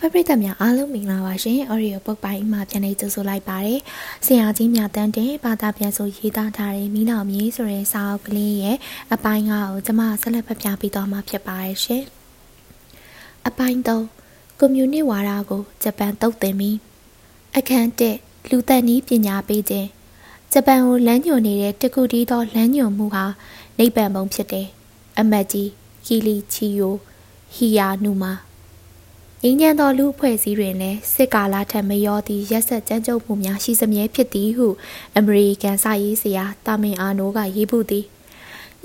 ဖက်ပရိသတ်များအားလုံးမင်္ဂလာပါရှင်။ Audio Book ပိုင်းမှာပြန်လည်ကြိုဆိုလိုက်ပါတယ်။ဆရာကြီးမြတ်တန်းတဲ့ဘာသာပြန်ဆိုရေးသားထားတဲ့မိနောက်မြေဆိုတဲ့စာအုပ်ကလေးရဲ့အပိုင်းငါကိုကျွန်မဆက်လက်ဖတ်ပြပေးသွားမှာဖြစ်ပါတယ်ရှင်။အပိုင်း3ကွန်မြူနစ်ဝါဒကိုဂျပန်တုတ်တင်ပြီးအခန်း1လူသက်နည်းပညာပေးခြင်းဂျပန်ကိုလမ်းညွှန်နေတဲ့တခုတည်းသောလမ်းညွှန်မှုဟာနိဗ္ဗာန်ဘုံဖြစ်တယ်။အမတ်ကြီးကီလီချီယိုဟီယာနူမာ ငင်းညံသောလူအဖွဲ့အစည်းတွင်လည်းစစ်ကာလထက်မရောသည့်ရက်ဆက်ကြမ်းကြုတ်မှုများရှိစမြဲဖြစ်သည်ဟုအမေရိကန်စာရေးဆရာတာမင်အာနိုကရေးပူသည်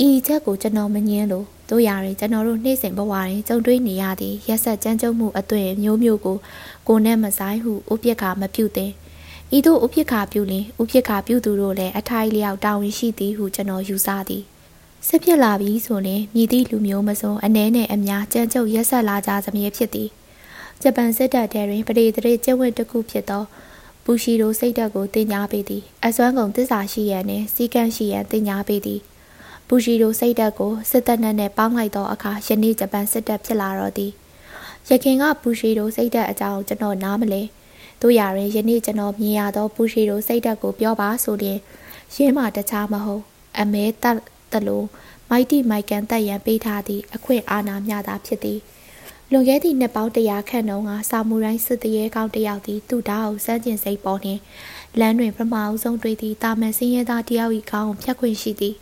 ဤချက်ကိုကျွန်တော်မငင်းလို့တို့ရရင်ကျွန်တော်တို့နှိမ့်စဉ်ဘဝတွင်ကြုံတွေ့နေရသည့်ရက်ဆက်ကြမ်းကြုတ်မှုအသွင်မျိုးမျိုးကိုကိုနဲ့မဆိုင်ဟုဥပိ္ပခာမပြုသင်ဤသို့ဥပိ္ပခာပြုလင်ဥပိ္ပခာပြုသူတို့လည်းအထိုက်လျောက်တာဝန်ရှိသည်ဟုကျွန်တော်ယူဆသည်ဆက်ဖြစ်လာပြီဆိုရင်မြည်သည့်လူမျိုးမစုံအ ਨੇ နဲ့အများကြမ်းကြုတ်ရက်ဆက်လာကြစမြဲဖြစ်သည် ဂျပန်စစ်တပ်ထဲတွင်ပရိသေတွေကျင့်ဝတ်တစ်ခုဖြစ်သောဘူရှီရိုစိတ်ဓာတ်ကိုတင် जा ပေးသည်အစွမ်းကုန်သစ္စာရှိရန်နှင့်စီကံရှိရန်တင် जा ပေးသည်ဘူရှီရိုစိတ်ဓာတ်ကိုစစ်တပ်နဲ့နဲ့ပေါင်းလိုက်သောအခါယနေ့ဂျပန်စစ်တပ်ဖြစ်လာတော့သည်ရခင်ကဘူရှီရိုစိတ်ဓာတ်အကြောင်းကျွန်တော်နားမလဲတို့ရရင်ယနေ့ကျွန်တော်မြင်ရသောဘူရှီရိုစိတ်ဓာတ်ကိုပြောပါဆိုရင်ရင်းမှတခြားမဟုတ်အမဲတတ်တလို့မိုက်တီမိုက်ကန်တက်ရန်ပေးထားသည့်အခွင့်အာဏာမျှသာဖြစ်သည် လွန်ခဲ့သည့်နှစ်ပေါင်းတရာခန့်တုန်းကစာမူရိုင်းစစ်တရေကောင်းတယောက်သည်သူ့ဓာတ်ကိုစမ်းကျင်စိတ်ပေါ်နှင့်လမ်းတွင်ပထမအဆုံးတွေ့သည့်တာမန်စင်းရဲသားတယောက်၏ခေါင်းကိုဖြတ်ခွင့်ရှိသည်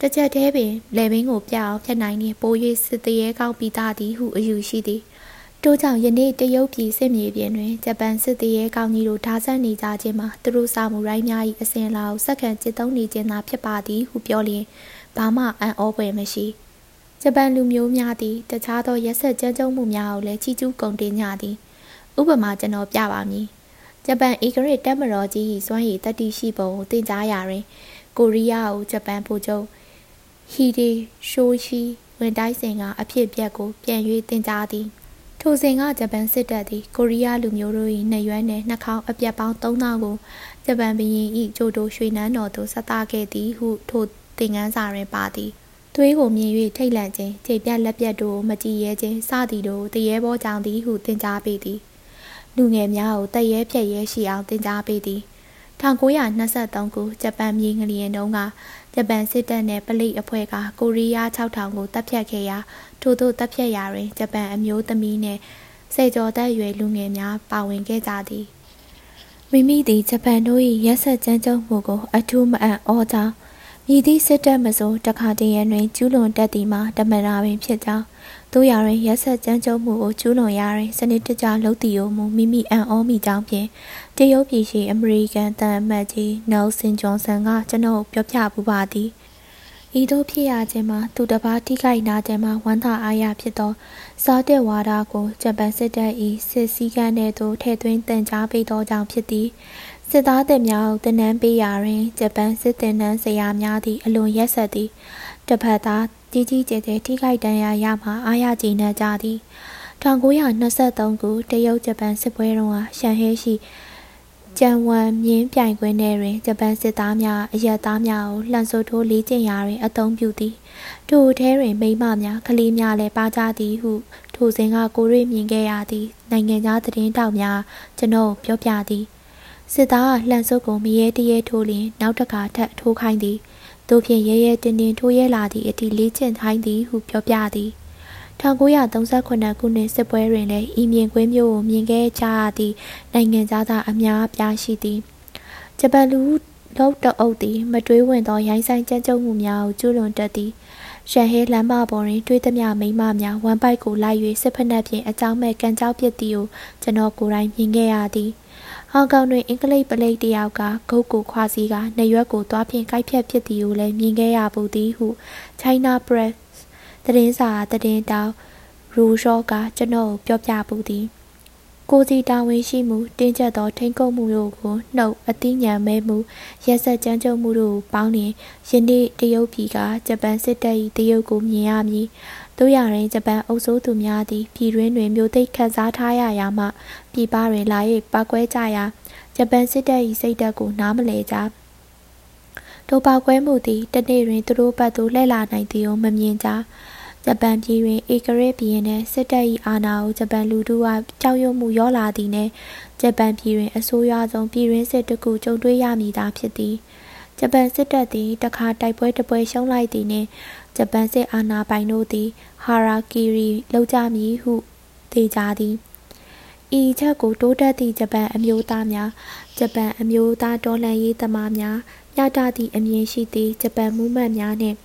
တစ်ချက်တည်းပင်လေဘင်းကိုပြအောင်ဖြတ်နိုင်ရင်ပိုး၍စစ်တရေကောင်းပြီးသားသည်ဟုအယူရှိသည်တိုးကြောင့်ယနေ့တရုတ်ပြည်စစ်မြေပြင်တွင်ဂျပန်စစ်တရေကောင်းကြီးတို့ဓာဆန့်နေကြခြင်းမှာသူတို့စာမူရိုင်းများ၏အစဉ်လာကိုစက္ကန့်จิตသုံးနေခြင်းသာဖြစ်ပါသည်ဟုပြောလျင်ဘာမှအံ့ဩဖွယ်မရှိ။ ဂျပန်လူမျိုးများသည်တခြားသောရက်ဆက်ကြမ်းကြုတ်မှုများကိုလည်းချီးကျူးဂုဏ်တင်ကြသည်ဥပမာကျွန်တော်ပြပါမည်ဂျပန်ဧကရစ်တက်မတော်ကြီး၏စွမ်းရည်တတိရှိပုံကိုသင်ကြားရာတွင်ကိုရီးယားကိုဂျပန်ဗိုလ်ချုပ်ဟီဒေရှိုရှိဝင်တိုက်စဉ်ကအဖြစ်ပြက်ကိုပြန်၍သင်ကြားသည်ထိုစဉ်ကဂျပန်စစ်တပ်သည်ကိုရီးယားလူမျိုးတို့၏နှရွမ်းနှင့်နှာခေါင်းအပြတ်ပေါင်း3000ကိုဂျပန်ဘရင်၏ဂျိုတိုရွှေနန်းတော်သို့ဆက်တာခဲ့သည်ဟုထိုသင်ခန်းစာတွင်ပါသည် သွေးကိုမြင်၍ထိတ်လန့်ခြင်းခြေပြက်လက်ပြက်တို့မကြည်ရဲခြင်းစသည်တို့တရေဘောကြောင့်သည်ဟုသင်ကြားပေးသည်လူငယ်များကိုတရဲဖြက်ရဲရှိအောင်သင်ကြားပေးသည်1923ခုဂျပန်မြေငလျင်တုန်းကဂျပန်စစ်တပ်နှင့်ပလိအဖွဲ့ကကိုရီးယား6000ကိုတပ်ဖြတ်ခဲ့ရာထို့သို့တပ်ဖြတ်ရာတွင်ဂျပန်အမျိုးသမီးနှင့်စေကျော်သက်ရွယ်လူငယ်များပါဝင်ခဲ့ကြသည်မိမိသည်ဂျပန်တို့၏ရက်ဆက်ကြမ်းကြုတ်မှုကိုအထူးမအံ့ဩကြောင်း မြည်သည့်စစ်တပ်မစိုးတခါတည်းရန်တွင်ကျူးလွန်တတ်သည်မှာတမန်တော်ပင်ဖြစ်ကြောင်းတို့ရတွင်ရက်ဆက်ကြမ်းကြုတ်မှုကိုကျူးလွန်ရာတွင်စနစ်တကျလုပ်သည်ကိုမူမိမိအံ့ဩမိကြောင်းဖြင့်တရုတ်ပြည်ရှိအမေရိကန်တန်အမတ်ကြီးနယ်ဆင်ဂျွန်ဆန်ကကျွန်တော်ပြောပြပူပါသည်ဤသို့ဖြစ်ရခြင်းမှာသူတစ်ပါးထိခိုက်နာခြင်းမှာဝမ်းသာအားရဖြစ်သောစားတဲ့ဝါဒကိုဂျပန်စစ်တပ်၏စစ်စည်းကမ်းထဲသို့ထည့်သွင်းတန်ကြားပေးသောကြောင့်ဖြစ်သည် စစ်သားသစ်များကိုတင်နန်းပေးရာတွင်ဂျပန်စစ်တင်နန်းဆရာများသည်အလွန်ရက်ဆက်သည်တစ်ဖက်သားကြီးကြီးကျယ်ကျယ်ထိခိုက်ဒဏ်ရာရမှအားရကြည်နပ်ကြသည်1923ခုတရုတ်ဂျပန်စစ်ပွဲတုန်းကရှန်ဟဲရှိကျန်ဝမ်မြင်းပြိုင်ကွင်းထဲတွင်ဂျပန်စစ်သားများအရက်သားများကိုလှန်ဆိုထိုးလေးကျင်ရာတွင်အသုံးပြုသည်ထိုထဲတွင်မိမများကလေးများလည်းပါကြသည်ဟုထိုစဉ်ကကိုရိမြင်ခဲ့ရသည်နိုင်ငံသားသတင်းတောက်များကျွန်ုပ်ပြောပြသည် စစ်သားကလှန်စုပ်ကိုမရဲတရဲထိုးလျင်နောက်တစ်ခါထပ်ထိုးခိုင်းသည်တို့ဖြင့်ရဲရဲတင်းတင်းထိုးရဲလာသည့်အထိလေ့ကျင့်ခိုင်းသည်ဟုပြောပြသည်1938ခုနှစ်စစ်ပွဲတွင်လည်းဤမြင်ကွင်းမျိုးကိုမြင်ခဲ့ကြရသည့်နိုင်ငံသားသားအများအပြားရှိသည်ဂျပန်လူလောက်တအုပ်သည်မတွေးဝင်သောရိုင်းဆိုင်ကြမ်းကြုတ်မှုများကိုကျူးလွန်တတ်သည်ရှန်ဟဲလမ်းမပေါ်တွင်တွေးသမျှမိမများဝမ်ပိုက်ကိုလိုက်၍စစ်ဖက်နှက်ဖြင့်အကြောင်းမဲ့ကန်ကြောက်ပစ်သည်ကိုကျွန်တော်ကိုယ်တိုင်မြင်ခဲ့ရသည် ဟောင်ကောင်တွင်အင်္ဂလိပ်ပလိတ်တယောက်ကဂုတ်ကိုခွာစီကနေရွက်ကိုသွားဖြင့်ကိုက်ဖြတ်ဖြစ်သည်ကိုလည်းမြင်ခဲ့ရပူသည်ဟု China Press သတင်းစာသတင်းတောက်ရူရှော့ကကျွန်တော်ပြောပြပူသည်ကိုစီတာဝန်ရှိမှုတင်းကျပ်သောထိန်းချုပ်မှုတို့ကိုနှုတ်အသိဉာဏ်မဲမှုရက်ဆက်ကြမ်းကြုတ်မှုတို့ပေါင်းလျင်ယနေ့တရုတ်ပြည်ကဂျပန်စစ်တပ်၏တရုတ်ကိုမြင်ရမည် တို့ရရင်ဂျပန်အုပ်စိုးသူများသည်ပြည်တွင်းတွင်မြို့သိပ်ခတ်စားထားရရာမှပြည်ပတွင်လာ၍ပောက်ကွဲကြရာဂျပန်စစ်တပ်၏စိတ်ဓာတ်ကိုနားမလည်ကြထိုပောက်ကွဲမှုသည်တနေ့တွင်သူတို့ဘက်သို့လှည့်လာနိုင်သည်ကိုမမြင်ကြဂျပန်ပြည်တွင်ဧကရာဇ်ဘုရင်နှင့်စစ်တပ်၏အာဏာကိုဂျပန်လူထုကကြောက်ရွံ့မှုလျော့လာသည်နှင့်ဂျပန်ပြည်တွင်အဆိုးရွားဆုံးပြည်တွင်းစစ်တစ်ခုကြုံတွေ့ရမည်သာဖြစ်သည်ဂျပန်စစ်တပ်သည်တခါတိုက်ပွဲတစ်ပွဲရှုံးလိုက်သည်နှင့် ဂျပန်စစ်အာဏာပိုင်တို့သည် ဟာရာကီရီလုပ်ကြမည်ဟုသေချာသည်ဤချက်ကိုတိုးတက်သည့်ဂျပန်အမျိုးသားများဂျပန်အမျိုးသားတော်လှန်ရေးသမားများညတာသည့်အမြင်ရှိသည့်ဂျပန်မူးမတ်များနှင့်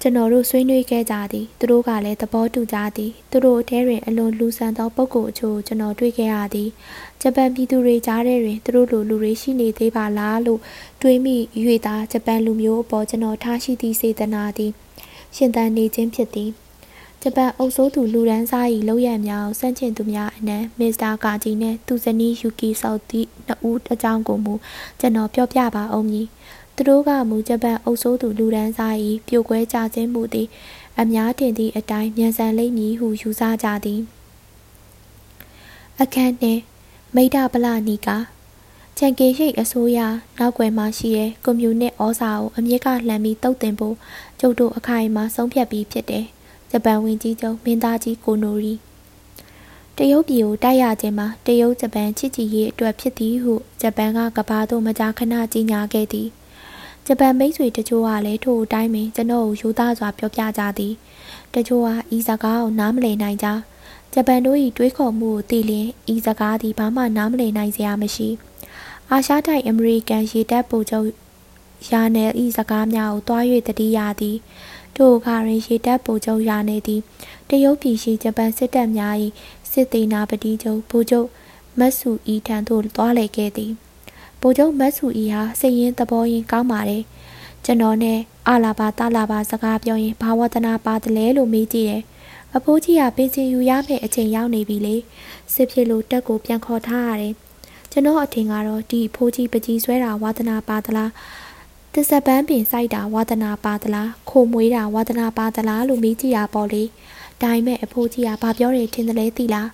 ကျွန်တော်တို့ဆွေးနွေးခဲ့ကြသည်သူတို့ကလည်းသဘောတူကြသည်သူတို့အထဲတွင်အလွန်လူဆန်သောပုဂ္ဂိုလ်အချို့ကျွန်တော်တွေ့ခဲ့ရသည်ဂျပန်ပြည်သူတွေကြားထဲတွင်သူတို့လိုလူတွေရှိနေသေးပါလားလို့တွေးမိ၍သာဂျပန်လူမျိုးအပေါ်ကျွန်တော်ထားရှိသည့်စေတနာသည်ရှင်သန်နေခြင်းဖြစ်သည်ဂျပန်အုပ်စိုးသူလူရန်စား၏လောက်ရများကိုစန့်ကျင်သူများအနက်မစ္စတာကာဂျီနှင့်သူဇနီးယူကီဆောက်သည့်နှစ်ဦးအကြောင်းကိုမူကျွန်တော်ပြောပြပါအောင်မည် သူတို့ကမူဂျပန်အုပ်စိုးသူလူရန်စား၏ပြိုကွဲကြခြင်းမှုသည် အများတင်သည့်အတိုင်းမြန်ဆန်လိမ့်မည်ဟုယူဆကြသည်အခန်းနှင့်မိဒ္ဒပလနီကချန်ကေရှိတ်အစိုးရနောက်ွယ်မှာရှိတဲ့ကွန်မြူနစ်ဩဇာကိုအမြင့်ကလှမ်းပြီးတုတ်တင်ဖို့ကျုပ်တို့အခိုင်အမာဆုံးဖြတ်ပြီးဖြစ်တယ်ဂျပန်ဝန်ကြီးချုပ်မင်းသားကြီးကိုနိုရီတရုတ်ပြည်ကိုတိုက်ရခြင်းမှာတရုတ်ဂျပန်ချစ်ကြည်ရေးအတွက်ဖြစ်သည်ဟုဂျပန်ကကဘာသို့မကြာခဏကြီးညာခဲ့သည် ဂျပန်မိတ်ဆွေတချို့ကလည်းထို့အတိုင်းပင်ကျွန်တော်ကိုယူသားစွာပြောပြကြသည်တချို့ကဤစကားကိုနားမလည်နိုင်ကြဂျပန်တို့၏တွေးခေါ်မှုကိုသိလျင်ဤစကားသည်ဘာမှနားမလည်နိုင်စရာမရှိအာရှတိုက်အမေရိကန်ရေတပ်ဗိုလ်ချုပ်ယာနယ်ဤစကားများကိုတွား၍တတိယသည်ထိုအခါတွင်ရေတပ်ဗိုလ်ချုပ်ရာနေသည်တရုတ်ပြည်ရှိဂျပန်စစ်တပ်များ၏စစ်သေးနာပတိချုပ်ဗိုလ်ချုပ်မတ်ဆူအီထံသို့သွားလေခဲ့သည် ဗိုလ်ချုပ်မတ်ဆူအီဟာစိတ်ရင်းသဘောရင်းကောင်းပါတယ်ကျွန်တော်နဲ့အာလာပါတာလာပါစကားပြောရင်ဘာဝတနာပါတယ်လဲလို့မေးကြည့်တယ်အဖိုးကြီးကပင်စင်ယူရမယ့်အချိန်ရောက်နေပြီလေစစ်ဖြစ်လို့တက်ကိုပြန်ခေါ်ထားရတယ်ကျွန်တော်အထင်ကတော့ဒီအဖိုးကြီးပကြီးဆွဲတာဝါသနာပါသလားတစ္ဆပန်းပင်စိုက်တာဝါသနာပါသလားခိုမွေးတာဝါသနာပါသလားလို့မေးကြည့်ရပေါ့လေဒါပေမဲ့အဖိုးကြီးကဘာပြောတယ်ထင်တယ်လဲသိလား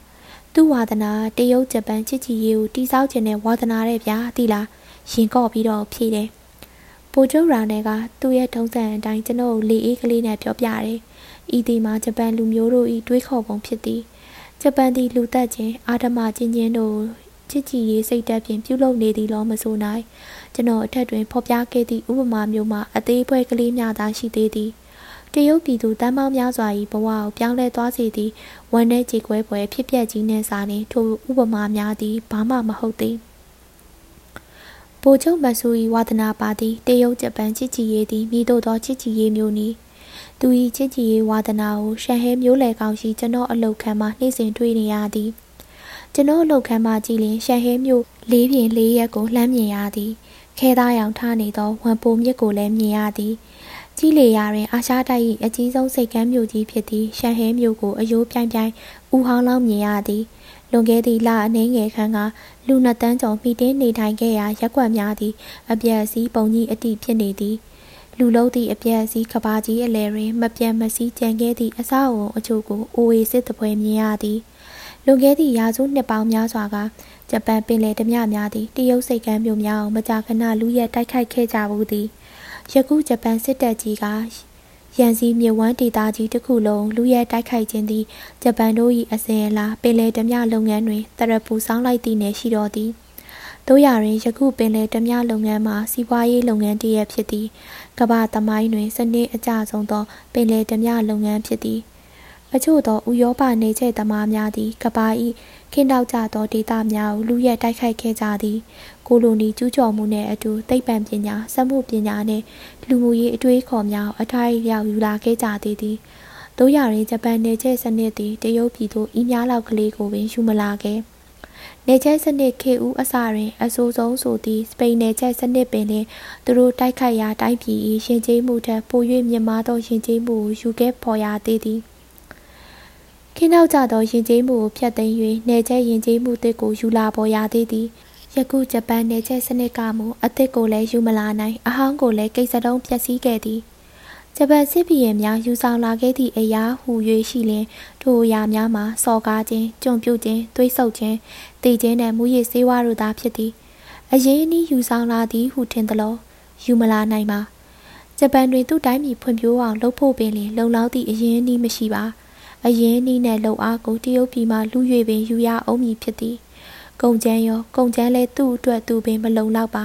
သူ့ဝါသနာတရုတ်ဂျပန်ချစ်ချီရေးကိုတိဆောက်ခြင်းနဲ့ဝါသနာတဲ့ဗျာသိလားရင်ကော့ပြီးတော့ဖြေတယ်ပိုကျုပ်ရာနယ်ကသူ့ရဲ့ထုံးစံအတိုင်းကျွန်တော်လေအေးကလေးနဲ့ပြောပြတယ်ဤဒီမှာဂျပန်လူမျိုးတို့ဤတွေးခေါ်ပုံဖြစ်သည်ဂျပန်သည်လူသက်ခြင်းအာဓမချင်းချင်းတို့ချစ်ကြည်ရေးစိတ်ဓာတ်ဖြင့်ပြုလုပ်နေသည်လောမဆိုနိုင်ကျွန်တော်အထက်တွင်ဖော်ပြခဲ့သည့်ဥပမာမျိုးမှာအသေးဖွဲကလေးများသာရှိသေးသည် တရုတ်ပြည်သူတမ်းပေါင်းများစွာ၏ဘဝကိုပြောင်းလဲသွားစေသည့်ဝန်내ကြေကွဲပွဲဖြစ်ပျက်ကြီးနှင့်စာနှင့်ထိုဥပမာများသည်ဘာမှမဟုတ်သည်ဗိုလ်ချုပ်မဆူ၏ဝါသနာပါသည်တရုတ်ဂျပန်ချစ်ကြည်ရေးသည်မိတို့သောချစ်ကြည်ရေးမျိုးနီသူ၏ချစ်ကြည်ရေးဝါသနာကိုရှန်ဟဲမျိုးလေကောင်ရှိကျွန်တော်အလုတ်ခံမှနှိမ့်စင်တွေ့နေရသည်ကျွန်တော်အလုတ်ခံမှကြည်လင်ရှန်ဟဲမျိုးလေးပြင်လေးရက်ကိုလှမ်းမြင်ရသည်ခဲသားရောင်ထားနေသောဝမ်ပိုမြစ်ကိုလည်းမြင်ရသည် ကြီးလေရာတွင် အာရှတိုက်၏အကြီးဆုံးစိတ်ကမ်းမြို့ကြီးဖြစ်သည့်ရှန်ဟဲမြို့ကိုအယိုးပြိုင်ပြိုင်ဥဟောင်းလောင်းမြင်ရသည်လွန်ခဲ့သည့်လအနှင်းငယ်ခန့်ကလူနှစ်တန်းကျော်မိတင်းနေထိုင်ခဲ့ရာရက်ွက်များသည်အပြက်အစည်းပုံကြီးအတိဖြစ်နေသည်လူလုံးသည့်အပြက်အစည်းကဘာကြီးအလယ်တွင်မပြတ်မစည်းကြံခဲ့သည့်အဆောက်အုံအချို့ကိုအိုအေစစ်တပွဲမြင်ရသည်လွန်ခဲ့သည့်ရာစုနှစ်ပေါင်းများစွာကဂျပန်ပင်လယ်ဓမြများသည်တရုတ်စိတ်ကမ်းမြို့များအောင်မကြာခဏလူရဲတိုက်ခိုက်ခဲ့ကြဘူးသည် ယခုဂျပန်စစ်တပ်ကြီးကရန်စီမြေဝမ်းဒေသကြီးတစ်ခုလုံးလူရဲတိုက်ခိုက်ခြင်းသည်ဂျပန်တို့၏အစဉ်အလာပင်လယ်ဓမြလုပ်ငန်းတွင်တရပူဆောင်းလိုက်သည့်နယ်ရှိတော်သည်တို့ရတွင်ယခုပင်လယ်ဓမြလုပ်ငန်းမှာစီးပွားရေးလုပ်ငန်းတည်းရဖြစ်သည်ကမ္ဘာသမိုင်းတွင်စနစ်အကျဆုံးသောပင်လယ်ဓမြလုပ်ငန်းဖြစ်သည် အချို့သောဥရောပနေကျဲသမားများသည်ကဘာ၏ခင်းတောက်ကြသောဒေသများကိုလူရဲတိုက်ခိုက်ခဲ့ကြသည်ကိုလိုနီကျူးကျော်မှုနှင့်အတူသိပ္ပံပညာစက်မှုပညာနှင့်လူမှုရေးအတွေးခေါ်များအထိုက်ရောက်ယူလာခဲ့ကြသေးသည်တို့ရရင်ဂျပန်နေကျဲစနစ်သည်တရုတ်ပြည်သို့ဤများလောက်ကလေးကိုပင်ယူမလာခဲ့နေကျဲစနစ်ခေဦးအစတွင်အဆိုးဆုံးဆိုသည့်စပိန်နေကျဲစနစ်ပင်လင်သူတို့တိုက်ခိုက်ရာတိုင်းပြည်၏ရှင်ကျေးမှုထက်ပို၍မြင့်မားသောရှင်ကျေးမှုကိုယူခဲ့ဖော်ရသေးသည် ခင်းနောက်ကြသောယဉ်ကျေးမှုကိုဖျက်သိမ်း၍နယ်ကျဲယဉ်ကျေးမှုတစ်ကိုယူလာပေါ်ရသေးသည်ယခုဂျပန်နယ်ကျဲစနစ်ကမူအသစ်ကိုလည်းယူမလာနိုင်အဟောင်းကိုလည်းကိစ္စတုံးဖျက်ဆီးခဲ့သည်ဂျပန်စစ်ဘီရင်များယူဆောင်လာခဲ့သည့်အရာဟူ၍ရှိလင်ထိုအရာများမှာစော်ကားခြင်းကြုံပြုတ်ခြင်းသွေးဆုပ်ခြင်းတည်ခြင်းနှင့်မူရစ်ဆေးဝါးတို့သာဖြစ်သည်အရေးအနည်းယူဆောင်လာသည်ဟုထင်သလိုယူမလာနိုင်ပါဂျပန်တွင်သူ့တိုင်းပြည်ဖွံ့ဖြိုးအောင်လုပ်ဖို့ပင်လျှင်လုံလောက်သည့်အရင်းအနှီးမရှိပါ အရင်းအနှီးနှင့်လုံအားကိုတရုတ်ပြည်မှလူ၍ပင်ယူရအောင်မည်ဖြစ်သည်ကုန်ကျန်းရောကုန်ကျန်းလဲသူ့အတွက်သူပင်မလုံလောက်ပါ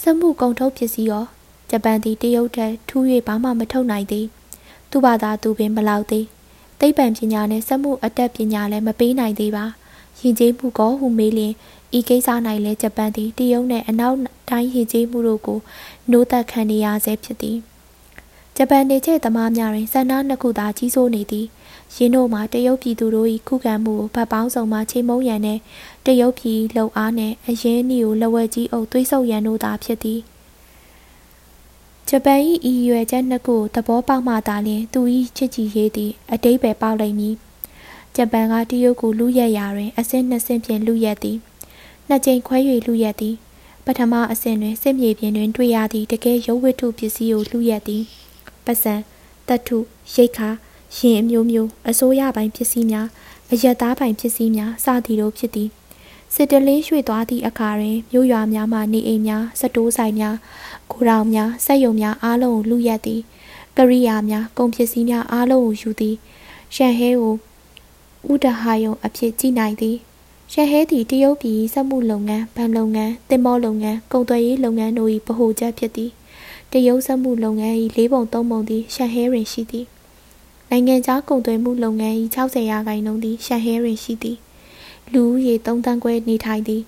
စက်မှုကုန်ထုတ်ပစ္စည်းရောဂျပန်သည်တရုတ်ထက်ထူး၍ဘာမှမထုတ်နိုင်သည်သူ့ဘာသာသူပင်မလောက်သည်သိပ္ပံပညာနဲ့စက်မှုအတတ်ပညာလည်းမပေးနိုင်သေးပါယဉ်ကျေးမှုကောဟုမေးလျင်ဤကိစ္စ၌လည်းဂျပန်သည်တရုတ်နှင့်အနောက်တိုင်းယဉ်ကျေးမှုတို့ကိုနိုးသက်ခံနေရဆဲဖြစ်သည်ဂျပန်နေချဲ့သမားများတွင်ဆန္ဒနှစ်ခုသာကြီးစိုးနေသည် ရင်းတို့မှာတရုတ်ပြည်သူတို့၏ခုခံမှုကိုဗတ်ပေါင်းစုံမှချိန်မုံရန်နှင့်တရုတ်ပြည်လှုပ်အားနှင့်အရင်းနှီးကိုလက်ဝဲကြီးအုပ်သွေးဆုပ်ရန်တို့သာဖြစ်သည်ဂျပန်၏ဤရွယ်ချက်နှစ်ခုသဘောပေါက်မှသာလျှင်သူ၏ချစ်ကြည်ရေးသည်အတိတ်ပဲပေါက်လိမ့်မည်ဂျပန်ကတရုတ်ကိုလူရက်ရာတွင် အဆင့်နှစ်ဆင့်ဖြင့်လူရက်သည်နှစ်ကြိမ်ခွဲ၍လူရက်သည်ပထမအဆင့်တွင်စစ်မြေပြင်တွင်တွေ့ရသည့်တကယ်ရုပ်ဝတ္ထုပစ္စည်းကိုလူရက်သည်ပစံတတုရိတ်ခါ ရင်အမျိုးမျိုးအစိုးရပိုင်ပစ္စည်းများအယက်သားပိုင်ပစ္စည်းများစသည်တို့ဖြစ်သည်စစ်တလင်းရွှေ့သွားသည့်အခါတွင်မြို့ရွာများမှနေအိမ်များစတိုးဆိုင်များကိုရောင်များစက်ယုံများအားလုံးကိုလူရက်သည်ကရိယာများကုန်ပစ္စည်းများအားလုံးကိုယူသည်ရှန်ဟဲကိုဥဒဟာယုံအဖြစ်ကြည်နိုင်သည်ရှန်ဟဲသည်တရုတ်ပြည်စက်မှုလုပ်ငန်းဗန်လုပ်ငန်းတင်မောလုပ်ငန်းကုန်သွယ်ရေးလုပ်ငန်းတို့၏ဗဟိုချက်ဖြစ်သည်တရုတ်စက်မှုလုပ်ငန်း၏လေးပုံသုံးပုံသည်ရှန်ဟဲတွင်ရှိသည် နိုင်ငံခြားကုန်သွယ်မှုလုပ်ငန်း၏60ရာခိုင်နှုန်းသည်ရှန်ဟဲတွင်ရှိသည်လူဦးရေ3တန်းခွဲနေထိုင်သည်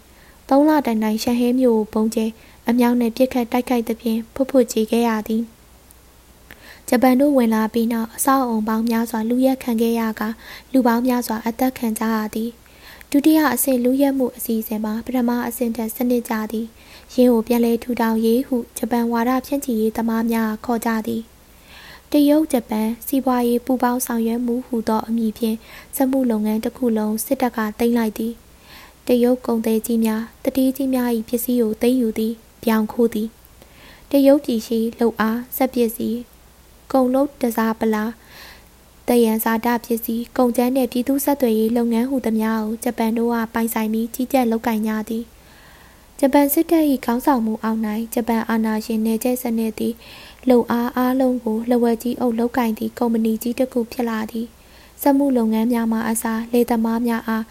3လတိုင်တိုင်ရှန်ဟဲမြို့ကိုပုံကျဲအမြောက်နှင့်ပြစ်ခတ်တိုက်ခိုက်သဖြင့်ဖွတ်ဖွတ်ကြေခဲ့ရသည်ဂျပန်တို့ဝင်လာပြီးနောက်အဆောက်အုံပေါင်းများစွာလူရက်ခံခဲ့ရကလူပေါင်းများစွာအသက်ခံကြရသည်ဒုတိယအဆင့်လူရက်မှုအစီအစဉ်မှာပထမအဆင့်တက်စနစ်ကြသည်ရင်းကိုပြန်လည်ထူထောင်ရေးဟုဂျပန်ဝါဒဖြန့်ချီရေးသမားများခေါ်ကြသည် တရုတ်ဂျပန်စီးပွားရေးပူးပေါင်းဆောင်ရွက်မှုဟူသောအမည်ဖြင့်စက်မှုလုပ်ငန်းတစ်ခုလုံးစစ်တပ်ကတင်လိုက်သည်တရုတ်ကုန်သည်ကြီးများတတိကြီးများ၏ပစ္စည်းကိုသိမ်းယူသည်ပြောင်းခိုးသည်တရုတ်ပြည်ရှိလှုပ်အားစက်ပစ္စည်းကုန်လုံးတစားပလာတယံဇာတပစ္စည်းကုန်ကျန်းနှင့်ပြည်သူ့ဆက်သွယ်ရေးလုပ်ငန်းဟုသမျှကိုဂျပန်တို့ကပိုင်ဆိုင်ပြီးကြီးကြပ်လုပ်ကိုင်ကြသည် ဂျပန်စစ်တပ်၏ခေါင်းဆောင်မှုအောက်၌ဂျပန်အာဏာရှင်နေကျစနစ်သည်လှုပ်အားအားလုံးကိုလက်ဝဲကြီးအုပ်လုပ်ကင်သည့်ကုမ္ပဏီကြီးတစ်ခုဖြစ်လာသည်စက်မှုလုပ်ငန်းများမှအစားလေသမားများအား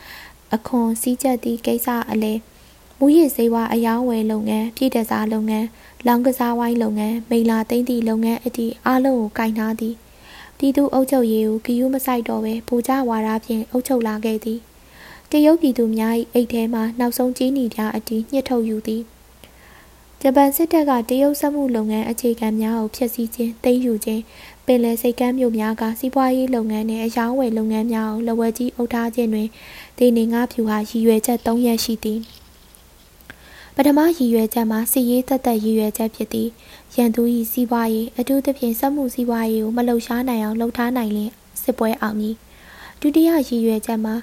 အခွန်စည်းကြပ်သည့်ကိစ္စအလဲမူရည်စေဝါအယောင်းဝယ်လုပ်ငန်းပြည်တစားလုပ်ငန်းလောင်ကစားဝိုင်းလုပ်ငန်းမိလာသိမ့်သည့်လုပ်ငန်းအသည့်အားလုံးကိုကင်ထားသည်ပြည်သူအုပ်ချုပ်ရေးကိုဂယုမဆိုင်တော့ပဲပူကြဝါဒဖြင့်အုပ်ချုပ်လာခဲ့သည် တရုတ်ပြည်သူများ၏အိတ်ထဲမှနောက်ဆုံးကြီးနီပြအတီးညှစ်ထုတ်ယူသည်ဂျပန်စစ်တပ်ကတရုတ်စက်မှုလုပ်ငန်းအခြေခံများကိုဖျက်ဆီးခြင်းသိမ်းယူခြင်းပင်လယ်စိတ်ကမ်းမြို့များကစီးပွားရေးလုပ်ငန်းနှင့်အယောင်းဝယ်လုပ်ငန်းများကိုလက်ဝဲကြီးအုပ်ထားခြင်းတွင်ဒေနေငါဖြူဟာရည်ရွယ်ချက်၃ရပ်ရှိသည်ပထမရည်ရွယ်ချက်မှာစီရေးသက်သက်ရည်ရွယ်ချက်ဖြစ်သည်ရန်သူ၏စီးပွားရေးအထူးသဖြင့်စက်မှုစီးပွားရေးကိုမလှုပ်ရှားနိုင်အောင်လှုပ်ထားနိုင်လျင်စစ်ပွဲအောင်မည်ဒုတိယရည်ရွယ်ချက်မှာ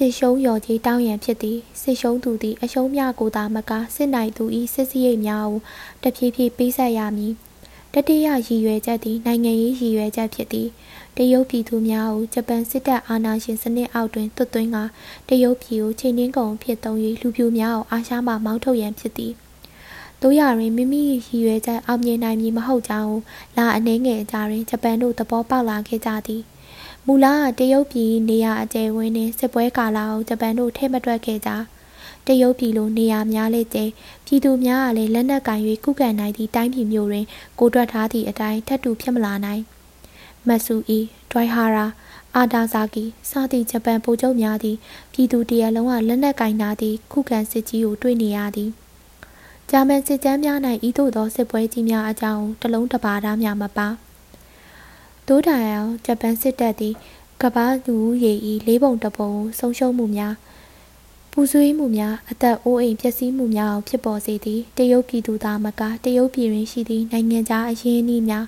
စစ်ရှုံးရော်ကြီးတောင်းရန်ဖြစ်သည်စစ်ရှုံးသူသည်အရှုံးများကိုသာမကစစ်နိုင်သူ၏စစ်စရိတ်များကိုတဖြည်းဖြည်းပေးဆက်ရမည်တတိယရည်ရွယ်ချက်သည်နိုင်ငံရေးရည်ရွယ်ချက်ဖြစ်သည်တရုတ်ပြည်သူများကိုဂျပန်စစ်တပ်အာဏာရှင်စနစ်အောက်တွင်သွတ်သွင်းကတရုတ်ပြည်ကိုချိန်နှင်းကုန်ဖြစ်သုံး၍လူပြိုများကိုအာရှမှမောင်းထုတ်ရန်ဖြစ်သည်တို့ရရင်မိမိရည်ရွယ်ချက်အောင်မြင်နိုင်မည်မဟုတ်ကြောင်းလာအနေငယ်အကြတွင်ဂျပန်တို့သဘောပေါက်လာခဲ့ကြသည် မူလတရုတ်ပြည်နေရာအကျယ်ဝန်းနှင့်စစ်ပွဲကာလကိုဂျပန်တို့ထဲမတွက်ခဲ့ကြတရုတ်ပြည်လိုနေရာများလေကျဲပြည်သူများကလည်းလက်နက်ကင်၍ကုကန်နိုင်သည့်တိုင်းပြည်မျိုးတွင်ကိုတွက်ထားသည့်အတိုင်းထပ်တူဖြစ်မလာနိုင်မတ်ဆူအီဒွိုင်ဟာရာအာဒါဇာကီစသည့်ဂျပန်ဗိုလ်ချုပ်များသည်ပြည်သူတရလုံးကလက်နက်ကင်နာသည့်ခုခံစစ်ကြီးကိုတွေ့နေရသည်ဂျာမန်စစ်ကြမ်းများ၌ဤသို့သောစစ်ပွဲကြီးများအကြောင်းတလုံးတပါးသားများမပါ ဒိုးတိုင်အောင်ဂျပန်စစ်တပ်သည်ကမ္ဘာလူရေဤလေးပုံတပုံဆုံးရှုံးမှုများပူဆွေးမှုများအသက်အိုးအိမ်ပျက်စီးမှုများကိုဖြစ်ပေါ်စေသည်တရုတ်ပြည်သူသားမကတရုတ်ပြည်တွင်ရှိသည့်နိုင်ငံခြားအရင်းအနှီးများ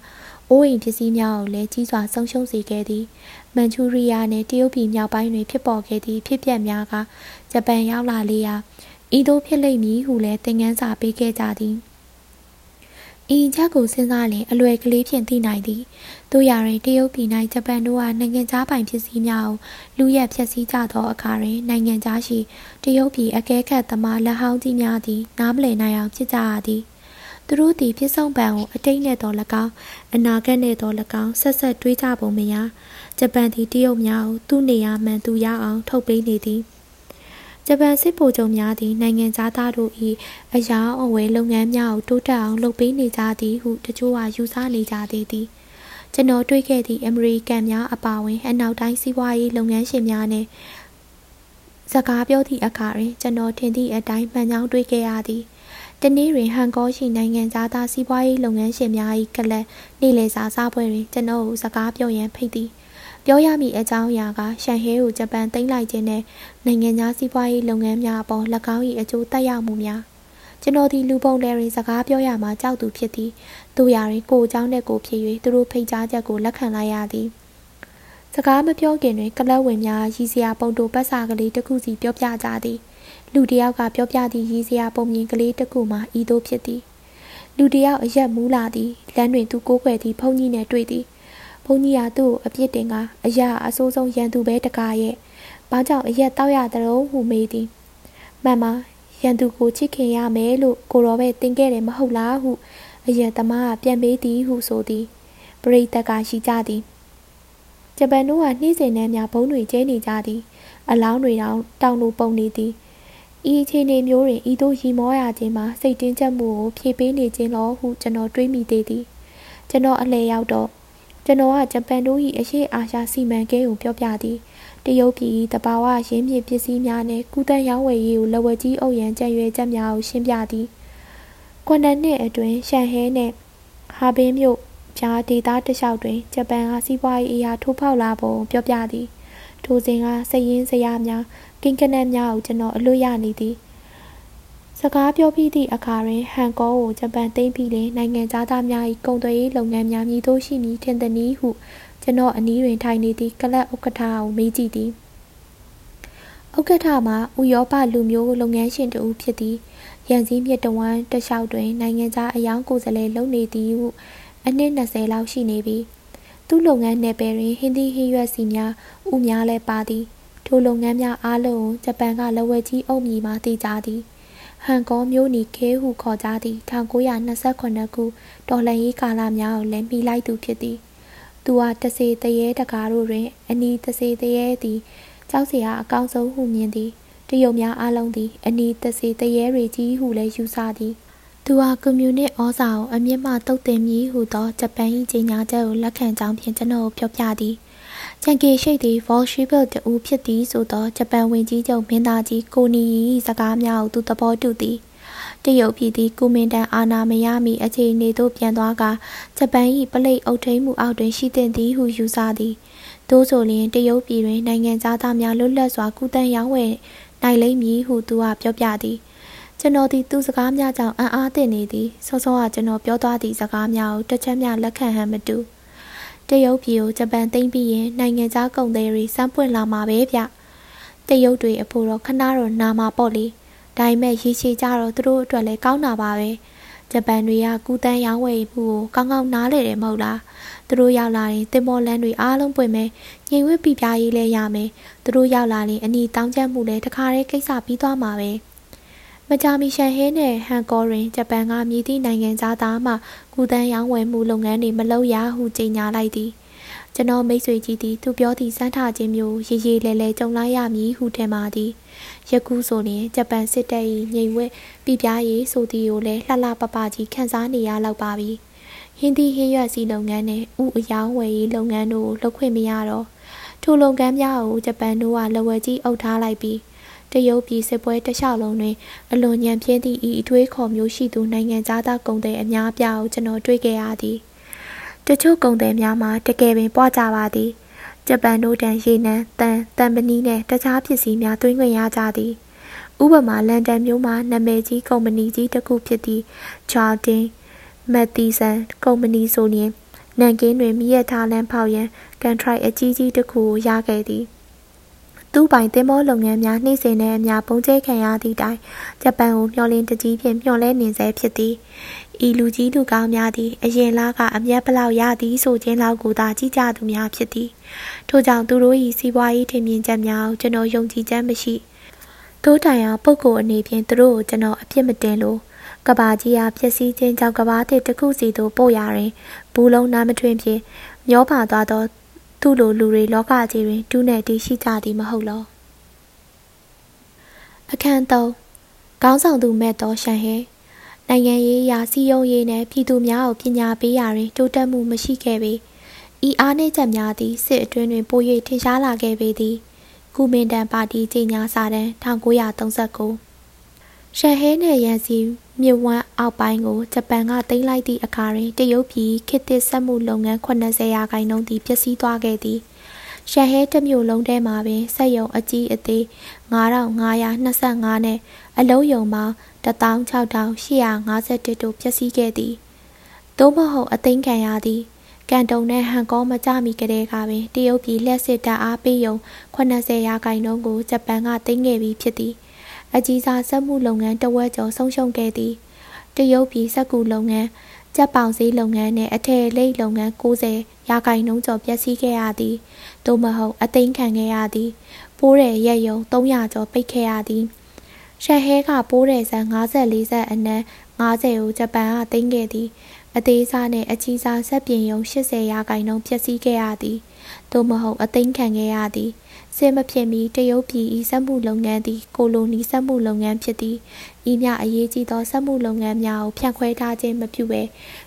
အိုးအိမ်ပစ္စည်းများကိုလည်းကြီးစွာဆုံးရှုံးစေခဲ့သည်မန်ချူရီးယားနှင့်တရုတ်ပြည်မြောက်ပိုင်းတွင်ဖြစ်ပေါ်ခဲ့သည့်ဖြစ်ပျက်များကဂျပန်ရောက်လာလေရာဤသို့ဖြစ်လိမ့်မည်ဟုလည်းသင်ခန်းစာပေးခဲ့ကြသည် ဤချက်ကိုစဉ်းစားလျင်အလွယ်ကလေးဖြင့်သိနိုင်သည်တို့ရရင်တရုတ်ပြည်၌ဂျပန်တို့ကနိုင်ငံခြားပိုင်ပစ္စည်းများကိုလူရက်ဖျက်ဆီးကြသောအခါတွင်နိုင်ငံခြားရှိတရုတ်ပြည်အကဲခတ်သမားလက်ဟောင်းကြီးများသည်နားမလည်နိုင်အောင်ဖြစ်ကြရသည်သူတို့သည်ပြစ်ဆုံးပံကိုအတိတ်နဲ့တော်၎င်းအနာဂတ်နဲ့တော်၎င်းဆက်ဆက်တွေးကြပုံမရဂျပန်သည်တရုတ်များကိုသူ့နေရာမှန်သူရအောင်ထုတ်ပေးနေသည် ဂျပန်စစ်ဗိုလ်ချုပ်များသည်နိုင်ငံသားတို့၏အရာအဝယ်လုပ်ငန်းများကိုတိုးတက်အောင်လုပ်ပေးနေကြသည်ဟုတချို့ကယူဆနေကြသေးသည်ကျွန်တော်တွေ့ခဲ့သည့်အမေရိကန်များအပါအဝင်အနောက်တိုင်းစီးပွားရေးလုပ်ငန်းရှင်များနှင့်စကားပြောသည့်အခါတွင်ကျွန်တော်ထင်သည့်အတိုင်းမှန်ကြောင်းတွေ့ခဲ့ရသည်တနေ့တွင်ဟန်ကောရှိနိုင်ငံသားစီးပွားရေးလုပ်ငန်းရှင်များ၏ကလပ်နေ့လည်စာစားပွဲတွင်ကျွန်တော်ကိုစကားပြောရန်ဖိတ်သည် ပြောရမည့်အကြောင်းအရာကရှန်ဟဲကိုဂျပန်သိမ်းလိုက်ခြင်းနဲ့နိုင်ငံသားစီးပွားရေးလုပ်ငန်းများအပေါ်၎င်း၏အကျိုးသက်ရောက်မှုများကျွန်တော်ဒီလူပုံတယ်ရင်စကားပြောရမှာကြောက်သူဖြစ်သည်တို့ရာတွင်ကိုအကြောင်းနဲ့ကိုဖြစ်၍သူတို့ဖိတ်ကြားချက်ကိုလက်ခံလိုက်ရသည်စကားမပြောခင်တွင်ကလပ်ဝင်များရည်စရာပုံတိုပတ်စာကလေးတစ်ခုစီပြောပြကြသည်လူတယောက်ကပြောပြသည့်ရည်စရာပုံမြင်ကလေးတစ်ခုမှာဤသို့ဖြစ်သည်လူတယောက်အရက်မူးလာသည်လမ်းတွင်သူကိုးကွယ်သည့်ဘုန်းကြီးနှင့်တွေ့သည်ဘု န်းကြီးကသူ့ကိုအပြစ်တင်ကအရာအဆိုးဆုံးရန်သူပဲတကားရဲ့ဘာကြောင့်အရက်တောက်ရတဲ့တော့ဟုမေးသည်မှန်ပါရန်သူကိုချစ်ခင်ရမယ်လို့ကိုရောပဲတင်ခဲ့တယ်မဟုတ်လားဟုအရက်သမားကပြန်ပေးသည်ဟုဆိုသည်ပရိသတ်ကရှိကြသည်ဂျပန်တို့ကနှီးစင်နှမ်းများဘုံတွေကျဲနေကြသည်အလောင်းတွေတောင်တောင်လိုပုံနေသည်ဤအခြေအနေမျိုးတွင်ဤသို့ရီမောရခြင်းမှာစိတ်တင်းကျပ်မှုကိုဖြည့်ပေးနေခြင်းလောဟုကျွန်တော်တွေးမိသေးသည်ကျွန်တော်အလဲရောက်တော့ ကျွန်တော်ကဂျပန်တို့၏အရှိအာရှစီမံကိန်းကိုပြောပြသည်တရုတ်ပြည်တဘာဝရင်းမြစ်ပစ္စည်းများနှင့်ကုသရောင်းဝယ်ရေးကိုလက်ဝဲကြီးအုပ်ရန်ကြံရွယ်ချက်များကိုရှင်းပြသည်ကွန်တန်နှစ်အတွင်းရှန်ဟဲနှင့်ဟာဘင်းမြို့ပြားဒေသတလျှောက်တွင်ဂျပန်ကစီးပွားရေးအရာထိုးဖောက်လာပုံပြောပြသည်ထိုစဉ်ကစည်ရင်းစရာများကင်ကနက်များကိုကျွန်တော်အလွတ်ရနေသည် စကားပြောပြီးသည့်အခါတွင်ဟန်ကောကိုဂျပန်သိမ်းပြီးလင်နိုင်ငံသားများ၏ကုန်သွယ်ရေးလုပ်ငန်းများမြည်သို့ရှိမည်ထင်သည်ဟုကျွန်တော်အနီးတွင်ထိုင်နေသည့်ကလပ်ဥက္ကဋ္ဌကိုမေးကြည့်သည်ဥက္ကဋ္ဌမှာဥရောပလူမျိုးလုပ်ငန်းရှင်တဦးဖြစ်သည်ရန်စည်းမြစ်တဝမ်းတလျှောက်တွင်နိုင်ငံခြားအယောင်ကိုယ်စားလှယ်လုပ်နေသည်ဟုအနှစ်20လောက်ရှိနေပြီသူ့လုပ်ငန်းနယ်ပယ်တွင်ဟင်းသီးဟင်းရွက်စီများဥများလည်းပါသည်ထိုလုပ်ငန်းများအားလုံးဂျပန်ကလက်ဝဲကြီးအုပ်မြီမှတည်ကြသည် ဟန်ကောမျိုးနီခဲဟုခေါ်ကြသည့်1928ခုတော်လှန်ရေးကာလများကိုလည်းမိလိုက်သူဖြစ်သည်သူဟာတစေတရေတကားတို့တွင် အနီးတစေတရေသည်ကြောက်စရာအကောင်းဆုံးဟုမြင်သည်တရုတ်များအားလုံးသည် အနီးတစေတရေတွေကြီးဟုလည်းယူဆသည်သူဟာကွန်မြူနစ်ဩဇာကိုအမြင့်မှတုတ်တင်မည်ဟုသောဂျပန်၏ကြေညာချက်ကိုလက်ခံကြောင်းဖြင့်ကျွန်တော်ပြောပြသည် ချန်ကီရှိတ်သည် Wall Street တူဖြစ်သည်ဆိုသောဂျပန်ဝင်ကြီးချုပ်မင်းသားကြီးကိုနီ၏စကားများကိုသူသဘောတူသည်တရုတ်ပြည်သည်ကုမင်တန်အာနာမရမီအခြေအနေသို့ပြန်သွားကဂျပန်၏ပလိတ်အုပ်ထိန်းမှုအောက်တွင်ရှိသင့်သည်ဟုယူဆသည်သို့ဆိုလျှင်တရုတ်ပြည်တွင်နိုင်ငံသားများလွတ်လပ်စွာကုသရောင်းဝယ်နိုင်လိမ့်မည်ဟုသူကပြောပြသည်ကျွန်တော်သည်သူစကားများကြောင့်အံ့အားသင့်နေသည်စောစောကကျွန်တော်ပြောသွားသည့်စကားများကိုတစ်ချက်မျှလက်ခံဟန်မတူ တရုတ်ပြည်ကိုဂျပန်သိမ်းပြီးရင်နိုင်ငံခြားကုန်သည်တွေစမ်းပွင့်လာမှာပဲဗျတရုတ်တွေအဖို့တော့ခဏတော့နာမှာပေါ့လေဒါပေမဲ့ရေရှည်ကြတော့သူတို့အတွက်လည်းကောင်းတာပါပဲဂျပန်တွေကကူတန်းရောင်းဝယ်မှုကိုကောင်းကောင်းနားလည်တယ်မဟုတ်လားသူတို့ရောက်လာရင်တင်မော်လန်းတွေအားလုံးပွင့်မယ်ညင်ဝက်ပြပြရေးလဲရမယ်သူတို့ရောက်လာရင်အနီတောင်းကျမှုလဲတခါတည်းကိစ္စပြီးသွားမှာပဲ မကြာမီရှန်ဟဲနဲ့ဟန်ကောတွင်ဂျပန်ကမြည်သည့်နိုင်ငံသားမှကူတန်းရောင်းဝယ်မှုလုပ်ငန်းတွေမလုပ်ရဟုကြေညာလိုက်သည်ကျွန်တော်မိတ်ဆွေကြီးသည်သူပြောသည့်စမ်းထခြင်းမျိုးရေရေလဲလဲကြုံလိုက်ရမည်ဟုထင်ပါသည်ယခုဆိုရင်ဂျပန်စစ်တပ်၏ငြိမ်ဝက်ပြပြရေးဆိုသည်ကိုလည်းလှလှပပကြီးခန်းစားနေရလောက်ပါပြီဟင်းသီးဟင်းရွက်စီလုပ်ငန်းနဲ့ဥအယောင်းဝယ်ရေးလုပ်ငန်းတို့ကိုလုပ်ခွင့်မရတော့ထိုလုပ်ငန်းများကိုဂျပန်တို့ကလက်ဝဲကြီးအုပ်ထားလိုက်ပြီး တရုတ်ပြည်စစ်ပွဲတလျှောက်လုံးတွင်အလွန်ညံပြင်းသည့်ဤအထွေးခေါ်မျိုးရှိသူနိုင်ငံသားကုန်သည်အများအပြားကိုကျွန်တော်တွေ့ခဲ့ရသည်တချို့ကုန်သည်များမှာတကယ်ပင်ပွားကြပါသည်ဂျပန်တို့တန်ရေနံတန်တန်ပနီးနှင့်တခြားပစ္စည်းများသွင်းခွင့်ရကြသည်ဥပမာလန်ဒန်မြို့မှာနာမည်ကြီးကုမ္ပဏီကြီးတစ်ခုဖြစ်သည့် Jardine Matheson ကုမ္ပဏီဆိုရင်နန်ကင်းတွင်မြည့်ရထားလမ်းဖောက်ရန်ကန်ထရိုက်အကြီးကြီးတစ်ခုကိုရခဲ့သည် သူ့ပိုင်သင်္ဘောလုပ်ငန်းများနှိမ့်စင်တဲ့အများပုံကျဲခံရသည့်တိုင်ဂျပန်ကိုမျှော်လင့်တကြီးဖြင့်မျှော်လဲနေဆဲဖြစ်သည်ဤလူကြီးလူကောင်းများသည်အရင်လကအမျက်ပလောက်ရသည်ဆိုခြင်းလောက်ကိုသာကြည့်ကြသူများဖြစ်သည်ထို့ကြောင့်သူတို့၏စီးပွားရေးထင်မြင်ချက်များကိုကျွန်တော်ယုံကြည်ချက်မရှိသို့တိုင်အောင်ပုဂ္ဂိုလ်အနေဖြင့်သူတို့ကိုကျွန်တော်အပြစ်မတင်လို့ကဘာကြီးအားပျက်စီးခြင်းကြောင့်ကဘာတစ်တစ်ခုစီသို့ပို့ရတွင်ဘူးလုံးနားမထွင်ဖြင့်မျောပါသွားသော သူ့လိုလူတွေလောကကြီးတွင်တူးနယ်တည်ရှိကြသည်မဟုတ်လောအခန်း3ခေါင်းဆောင်သူမဲ့တော်ရှန်ဟဲနိုင်ငံရေးရာစီယုံရေးနှင့်ပြည်သူများကိုပညာပေးရာတွင်တိုးတက်မှုမရှိခဲ့ပေဤအားနည်းချက်များသည်စစ်အတွင်းတွင်ပို၍ထင်ရှားလာခဲ့ပေသည်ကုမင်တန်ပါတီကြီးညာစာတမ်း1939ရှန်ဟဲနယ်ရန်စီ မြစ်ဝမ်းအောက်ပိုင်းကိုဂျပန်ကသိမ်းလိုက်သည့်အခါတွင်တရုတ်ပြည်ခေတ်သစ်စက်မှုလုပ်ငန်း80ရာခိုင်နှုန်းသည်ပျက်စီးသွားခဲ့သည်ရှန်ဟဲတစ်မြို့လုံးထဲမှာပင်စက်ရုံအကြီးအသေး9525နဲ့အလုံးယုံပေါင်း16851တို့ပျက်စီးခဲ့သည်သို့မဟုတ်အသိမ်းခံရသည်ကန်တုံနဲ့ဟန်ကောမကြမီကတည်းကပင်တရုတ်ပြည်လျှက်စစ်တပ်အားပေးယုံ80ရာခိုင်နှုန်းကိုဂျပန်ကသိမ်းခဲ့ပြီးဖြစ်သည် အကြီးစားစက်မှုလုပ်ငန်းတဝက်ကျော်ဆုံးရှုံးခဲ့သည်တရုတ်ပြည်စက်ကူလုပ်ငန်းကြက်ပေါင်စည်းလုပ်ငန်းနှင့်အထည်လိပ်လုပ်ငန်း90ရာခိုင်နှုန်းကျော်ပျက်စီးခဲ့ရသည်သို့မဟုတ်အသိမ်းခံခဲ့ရသည်ပိုးရရက်ယုံ300ကျော်ပိတ်ခဲ့ရသည်ရှန်ဟဲကပိုးရဆန်54ဆက်အနက်90ကိုဂျပန်ကသိမ်းခဲ့သည်အသေးစားနှင့်အကြီးစားဆက်ပြင်ယုံ80ရာခိုင်နှုန်းပျက်စီးခဲ့ရသည်သို့မဟုတ်အသိမ်းခံခဲ့ရသည် စစ်မဖြစ်မီတရုတ်ပြည်၏စက်မှုလုပ်ငန်းသည်ကိုလိုနီစက်မှုလုပ်ငန်းဖြစ်သည်ဤမြအရေးကြီးသောစက်မှုလုပ်ငန်းများကိုဖြန့်ခွဲထားခြင်းမပြုဘဲ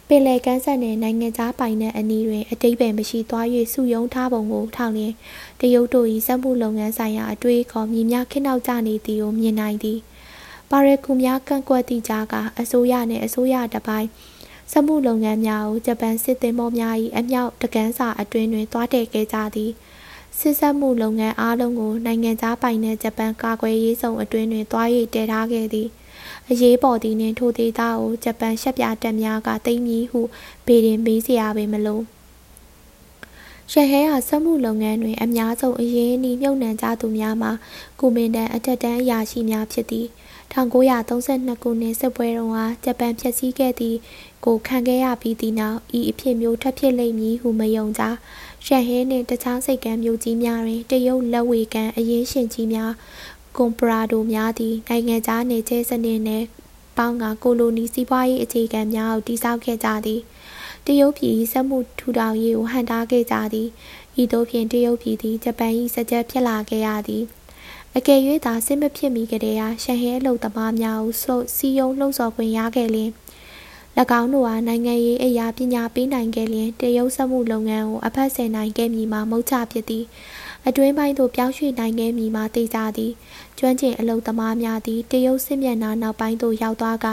ပင်လယ်ကမ်းစပ်နှင့်နိုင်ငံခြားပိုင်နက်အနီးတွင်အတိတ်ပဲမရှိသွား၍စုယုံထားပုံကိုထောက်လျင်တရုတ်တို့၏စက်မှုလုပ်ငန်းဆိုင်ရာအတွေ့အခေါ်မြင်များခင်းနောက်ကျနေသည်ကိုမြင်နိုင်သည်ပါရကူများကန့်ကွက်သည့်ကြားကအစိုးရနှင့်အစိုးရတစ်ပိုင်းစက်မှုလုပ်ငန်းများကိုဂျပန်စစ်သင်္ဘောများ၏အမြောက်တကန်းစာအတွင်းတွင်တွားတည်ခဲ့ကြသည် စစ်ဆက်မှုလုပ်ငန်းအားလုံးကိုနိုင်ငံသားပိုင်တဲ့ဂျပန်ကာကွယ်ရေးဆောင်အတွင်းတွင်တွား၍တည်ထားခဲ့သည်အရေးပေါ်သည်နှင့်ထိုဒေသကိုဂျပန်ရှက်ပြတပ်များကသိမ်းမည်ဟုပေရင်မေးစရာပင်မလို ရှဟဲဟာစက်မှုလုပ်ငန်းတွင် အများဆုံးအရေးအနှီးမြုပ်နှံကြသူများမှာကုမင်တန်အထက်တန်းအရာရှိများဖြစ်သည်1932ခုနှစ်စစ်ပွဲတုန်းကဂျပန်ဖျက်ဆီးခဲ့သည့်ကိုခံခဲ့ရပြီးသည့်နောက်ဤအဖြစ်မျိုးထပ်ဖြစ်လိမ့်မည်ဟုမယုံကြရှန်ဟဲနှင့်တခြားစိတ်ကမ်းမြို့ကြီးများတွင်တရုတ်လက်ဝေကန်အရင်ရှင်ကြီးများကွန်ပရာဒိုများသည်နိုင်ငံခြားနေကျဲစနစ်နှင့်ပေါင်းကကိုလိုနီစီးပွားရေးအခြေခံများကိုတည်ဆောက်ခဲ့ကြသည် တရုတ်ပြည်စက်မှုထူထောင်ရေးကိုဟန်တားခဲ့ကြသည်ဤသို့ဖြင့်တရုတ်ပြည်သည်ဂျပန်၏စကြက်ဖြစ်လာခဲ့ရသည်အကယ်၍သာစစ်မဖြစ်မီကတည်းကရှန်ဟဲအလုပ်သမားများကိုဆိုစီယုံလှုံ့ဆော်ခွင့်ရခဲ့လျင်၎င်းတို့ဟာနိုင်ငံရေးအရာပညာပေးနိုင်ခဲ့လျင်တရုတ်စက်မှုလုပ်ငန်းကိုအဖက်ဆယ်နိုင်ခဲ့မည်မှာမဟုတ်ချဖြစ်သည်အတွင်းပိုင်းသို့ပြောင်းရွှေ့နိုင်ခဲ့မည်မှာသိကြသည်ကျွမ်းကျင်အလုပ်သမားများသည်တရုတ်စစ်မျက်နှာနောက်ပိုင်းသို့ရောက်သွားက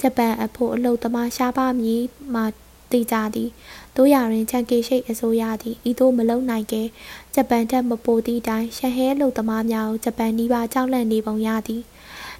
ဂျပန်အဖို့အလုပ်သမားရှားပါမည်မှာ သိကြသည်တို့ရရင်ချန်ကေရှိတ်အစိုးရသည်ဤသို့မလုံနိုင်ကဲဂျပန်ထက်မပိုသည့်တိုင်ရှန်ဟဲလုံသမားများကိုဂျပန်နီးပါးကြောက်လန့်နေပုံရသည်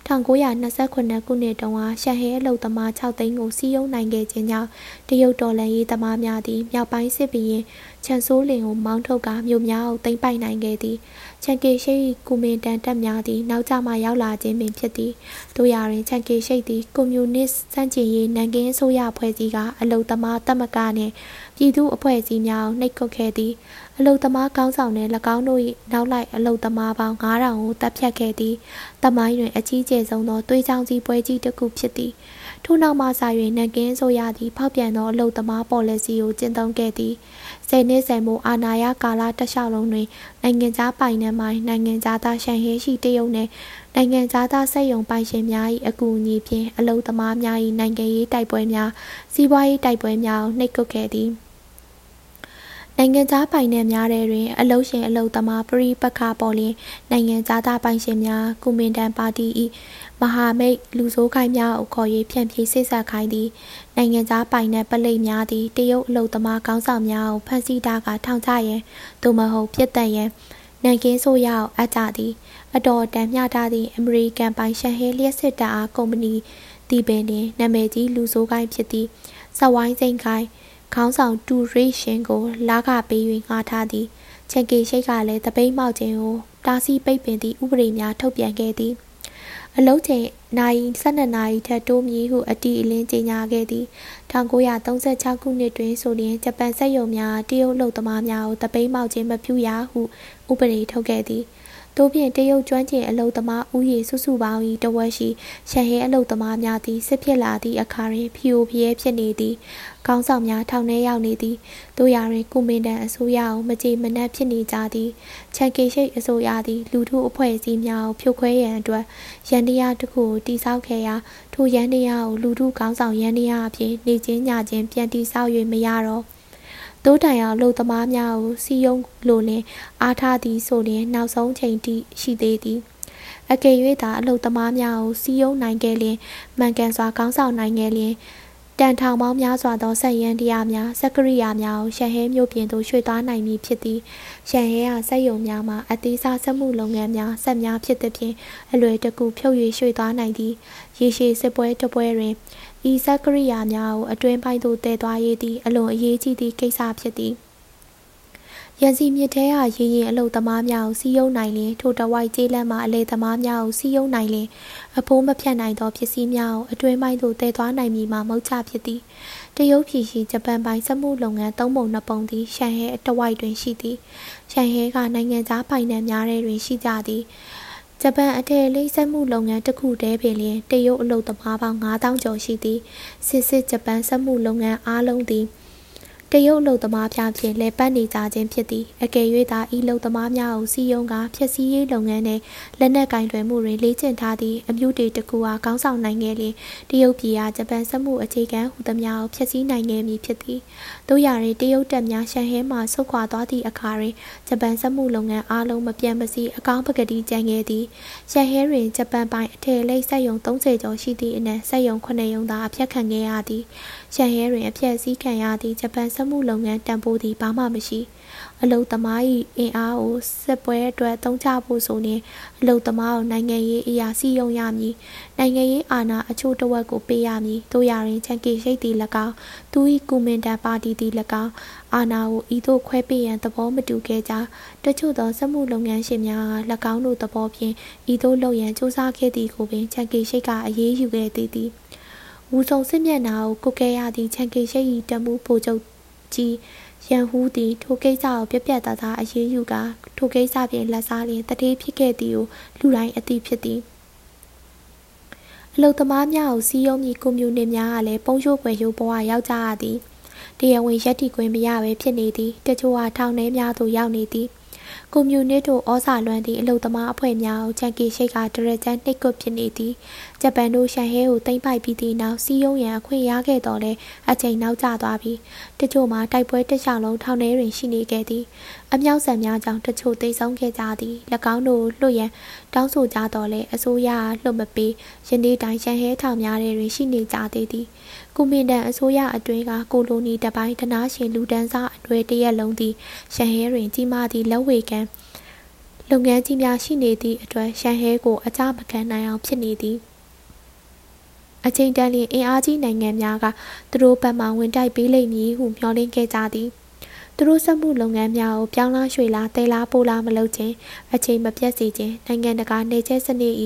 1929ခုနှစ်တုန်းကရှန်ဟဲအလုံသမား6သိန်းကိုစီးရုံးနိုင်ခဲ့ခြင်းကြောင့်တရုတ်တော်လှန်ရေးသမားများသည်မြောက်ပိုင်းစစ်ဘီရင်ချန်ဆိုးလင်ကိုမောင်းထုတ်ကာမြို့များကိုသိမ်းပိုက်နိုင်ခဲ့သည် ချန်ကေရှိတ်ကူမင်တန်တပ်များသည်နောက်ကျမှရောက်လာခြင်းပင်ဖြစ်သည်တို့ရာတွင်ချန်ကေရှိတ်သည်ကွန်မြူနစ်စန့်ကျင်ရေးနိုင်ငံအစိုးရဖွဲ့စည်းကအလုံသမားတပ်မကနှင့်ပြည်သူအဖွဲ့အစည်းများကိုနှိပ်ကွပ်ခဲ့သည်အလုသမားကောင်းဆောင်တဲ့၎င်းတို့၏နောက်လိုက်အလုသမားပေါင်း9000ကိုတပ်ဖြတ်ခဲ့သည်တမိုင်းတွင်အကြီးကျယ်ဆုံးသောသွေးချောင်းကြီးပွဲကြီးတစ်ခုဖြစ်သည်ထို့နောက်မှစ၍နန်ကင်းဆိုရသည့်ဖောက်ပြန်သောအလုသမားပေါ်လစီကိုကျင့်သုံးခဲ့သည် ဆယ်နှစ်ဆယ်မိုအာနာယကာလတလျှောက်လုံးတွင်နိုင်ငံသားပိုင်နှံမိုင်းနိုင်ငံသားသားရှန်ဟဲရှိတရုတ်နှင့်နိုင်ငံသားသားစက်ယုံပိုင်ရှင်များ၏အကူအညီဖြင့်အလုသမားများ၏နိုင်ငံရေးတိုက်ပွဲများစီးပွားရေးတိုက်ပွဲများကိုနှိပ်ကွပ်ခဲ့သည် နိုင်ငံသားပိုင်နယ်များထဲတွင် အလုရှင်အလုသမားပရိပက္ခပေါ်လျင် နိုင်ငံသားသားပိုင်ရှင်များကုမင်တန်ပါတီ၏မဟာမိတ်လူဆိုးခိုင်းများကိုခေါ်၍ဖြန့်ဖြေးဆိတ်ဆက်ခိုင်းသည်နိုင်ငံသားပိုင်နယ်ပလိတ်များသည် တရုတ်အလုသမားကောင်းဆောင်များကို ဖမ်းဆီးထားကထောင်ချရန် သို့မဟုတ်ပြစ်ဒဏ်ရန်နိုင်ကင်းဆိုရအောင်အပ်ကြသည် အတော်တန်မျှထားသည့် အမေရိကန်ပိုင်ရှန်ဟဲလျက်စစ်တပ်အားကုမ္ပဏီဒီပင်တွင် နာမည်ကြီးလူဆိုးကိုင်းဖြစ်သည့်စဝိုင်းစိန်ခိုင်း ခေါင်းဆောင်တူရိရှင်ကိုလာခပေး၍ငှားထားသည်ချန်ကေရှိတ်ကလည်းတပိတ်မောက်ခြင်းကိုတားဆီးပိတ်ပင်သည့်ဥပဒေများထုတ်ပြန်ခဲ့သည်အလုံးချိန်နိုင်12နာရီထက်တိုးမြည်ဟုအတီအလင်းကြေညာခဲ့သည်1936ခုနှစ်တွင်ဆိုရင်ဂျပန်စက်ရုံများတရုတ်လုံသမားများကိုတပိတ်မောက်ခြင်းမပြုရဟုဥပဒေထုတ်ခဲ့သည် တို့ဖြင့်တရုတ်ကျွမ်းကျင်အလုသမားဦးရေစုစုပေါင်း၏တဝက်ရှိရှန်ဟဲအလုသမားများသည်စစ်ဖြစ်လာသည့်အခါတွင်ဖီယိုဖျဲဖြစ်နေသည်ကောင်းဆောင်များထောင်ထဲရောက်နေသည်တို့ရာတွင်ကုမင်တန်အစိုးရအောင်မကြေမနက်ဖြစ်နေကြသည်ချန်ကေရှိတ်အစိုးရသည်လူထုအဖွဲ့အစည်းများကိုဖြိုခွဲရန်အတွက်ရန်တရားတစ်ခုကိုတိစောက်ခဲ့ရာထိုရန်တရားကိုလူထုကောင်းဆောင်ရန်တရားအဖြစ်နေချင်းညချင်းပြန်တိစောက်၍မရတော့ တိုးတိုင်အောင်လူသမားများကိုစီယုံလိုလင်အားထားသည်ဆိုလျင်နောက်ဆုံးချိန်ထိရှိသေးသည်အကယ်၍သာအလုသမားများကိုစီယုံနိုင်ခဲ့လျင်မှန်ကန်စွာကောင်းဆောင်နိုင်ခဲ့လျင်တန်ထောင်ပေါင်းများစွာသောဆက်ရန်တရားများစက်ကရိယာများကိုရှန်ဟဲမြို့ပြင်သို့ရွှေ့သွားနိုင်မည်ဖြစ်သည်ရှန်ဟဲကစက်ယုံများမှာအသေးစားစက်မှုလုပ်ငန်းများဆက်များဖြစ်သဖြင့်အလွယ်တကူဖြုတ်၍ရွှေ့သွားနိုင်သည်ရေရှည်စစ်ပွဲတပွဲတွင် ဤစက်ကရိယာများကိုအတွင်းပိုင်းသို့တည်သွားရသည်အလွန်အရေးကြီးသည့်ကိစ္စဖြစ်သည်ရန်စီမြစ်ထဲကရေရင်အလုတ်သမားများကိုစီးယုံနိုင်လင်ထိုတဝိုက်ကျေးလက်မှအလေသမားများကိုစီးယုံနိုင်လင်အဖိုးမဖြတ်နိုင်သောပစ္စည်းများကိုအတွင်းပိုင်းသို့တည်သွားနိုင်မည်မှာမဟုတ်ချဖြစ်သည်တရုတ်ပြည်ရှိဂျပန်ပိုင်းစက်မှုလုပ်ငန်းသုံးပုံနှစ်ပုံသည်ရှန်ဟဲတဝိုက်တွင်ရှိသည်ရှန်ဟဲကနိုင်ငံခြားပိုင်နံများထဲတွင်ရှိကြသည် ဂျပန်အထည်လေးစက်မှုလုပ်ငန်းတစ်ခုတည်းပင်လျင်တရုတ်အလုပ်သမားပေါင်း9000ကျော်ရှိသည်စစ်စစ်ဂျပန်စက်မှုလုပ်ငန်းအားလုံးသည် တရုတ်လုံသမားများဖြင့်လဲပတ်နေကြခြင်းဖြစ်သည်အကယ်၍သာဤလုံသမားများကိုစီယုံကဖျက်ဆီးရေးလုပ်ငန်းနှင့်လက်နက်ကင်တွယ်မှုတွင်လေ့ကျင့်ထားသည့်အမျိုးတေတကူအားကောင်းဆောင်နိုင်ခဲ့လျင်တရုတ်ပြည်အားဂျပန်စက်မှုအခြေခံဟူသည်များကိုဖျက်ဆီးနိုင်ခဲ့မည်ဖြစ်သည်တို့ရာတွင်တရုတ်တပ်များရှန်ဟဲမှဆုတ်ခွာသွားသည့်အခါတွင်ဂျပန်စက်မှုလုပ်ငန်းအားလုံးမပြတ်မစီအကောင်းပကတိကျန်ခဲ့သည်ရှန်ဟဲတွင်ဂျပန်ပိုင်အထည်လိပ်စက်ရုံ30ကျော်ရှိသည့်အနက်စက်ရုံ9ရုံသာအဖျက်ခံခဲ့ရသည် ရှန်ဟဲတွင်အဖျက်ဆီးခံရသည့်ဂျပန်စက်မှုလုပ်ငန်းတန်ဖိုးသည်ဘာမှမရှိအလုတ်သမား၏အင်အားကိုစစ်ပွဲအတွက်သုံးချဖို့ဆိုရင်အလုတ်သမားကိုနိုင်ငံရေးအရာစီယုံရမည်နိုင်ငံရေးအာဏာအချို့တဝက်ကိုပေးရမည်တို့ရရင်ချန်ကီရှိတ်သည်၎င်းသူ၏ကူမင်တန်ပါတီသည်၎င်းအာဏာကိုဤသို့ခွဲပေးရန်သဘောမတူခဲ့ကြတချို့သောစက်မှုလုပ်ငန်းရှင်များက၎င်းတို့သဘောဖြင့်ဤသို့လုပ်ရန်စူးစမ်းခဲ့သည်ကိုပင်ချန်ကီရှိတ်ကအရေးယူခဲ့သည်သည် ဝူဆုံစစ်မျက်နှာကိုကုတ်ခဲ့ရသည့်ချန်ကီရှိတ်၏တမှုပိုချုပ်ကြီးရန်ဟူးသည်ထိုကိစ္စကိုပြပြသားသားအရေးယူကထိုကိစ္စဖြင့်လက်စားလျင်တတိဖြစ်ခဲ့သည်ကိုလူတိုင်းအသိဖြစ်သည်အလုသမားများကိုစီးရုံးမည်ကွန်မြူနစ်များကလည်းပုံရိုးပွဲရိုးဘဝရောက်ကြရသည်တရားဝင်ရက်တီခွင့်မရဘဲဖြစ်နေသည်တချို့ဟာထောင်ထဲများသို့ရောက်နေသည် ကွန်မြူနစ်တို့ဩဇာလွှမ်းသည့်အလုသမားအဖွဲ့များကိုချန်ကီရှိတ်ကဒရဂျန်နှိတ်ကွဖြစ်နေသည်ဂျပန်တို့ရှန်ဟဲကိုသိမ်းပိုက်ပြီးသည့်နောက်စီးရုံးရန်အခွင့်ရခဲ့တော်လဲအချိန်နောက်ကျသွားပြီးတချို့မှာတိုက်ပွဲတစ်လျှောက်လုံးထောင်ထဲတွင်ရှိနေခဲ့သည်အမြောက်ဆန်များကြောင့်တချို့သိဆုံးခဲ့ကြသည်၎င်းတို့လွတ်ရန်တောင်းဆိုကြတော်လဲအစိုးရလွတ်မပေးယနေ့တိုင်ရှန်ဟဲထောင်များတွင်ရှိနေကြသေးသည် ကုမင်တန်အစိုးရအတွင်းကကိုလိုနီတပိုင်းတနာရှင်လူဒန်းစားအတွေ့တရက်လုံးသည်ရှန်ဟဲတွင်ကြီးမားသည့်လက်ဝေကံလုပ်ငန်းကြီးများရှိနေသည့်အတွက်ရှန်ဟဲကိုအကြမခံနိုင်အောင်ဖြစ်နေသည်အချိန်တန်လျင်အင်အားကြီးနိုင်ငံများကသူတို့ဘက်မှဝင်တိုက်ပေးလိမ့်မည်ဟုမျှော်လင့်ခဲ့ကြသည် သူတို့စက်မှုလုပ်ငန်းများကိုပြောင်းလဲရွှေ့လာတဲလားပို့လားမလုပ်ခြင်းအချိန်မပြတ်စေခြင်းနိုင်ငံတကာနေကျစနစ်၏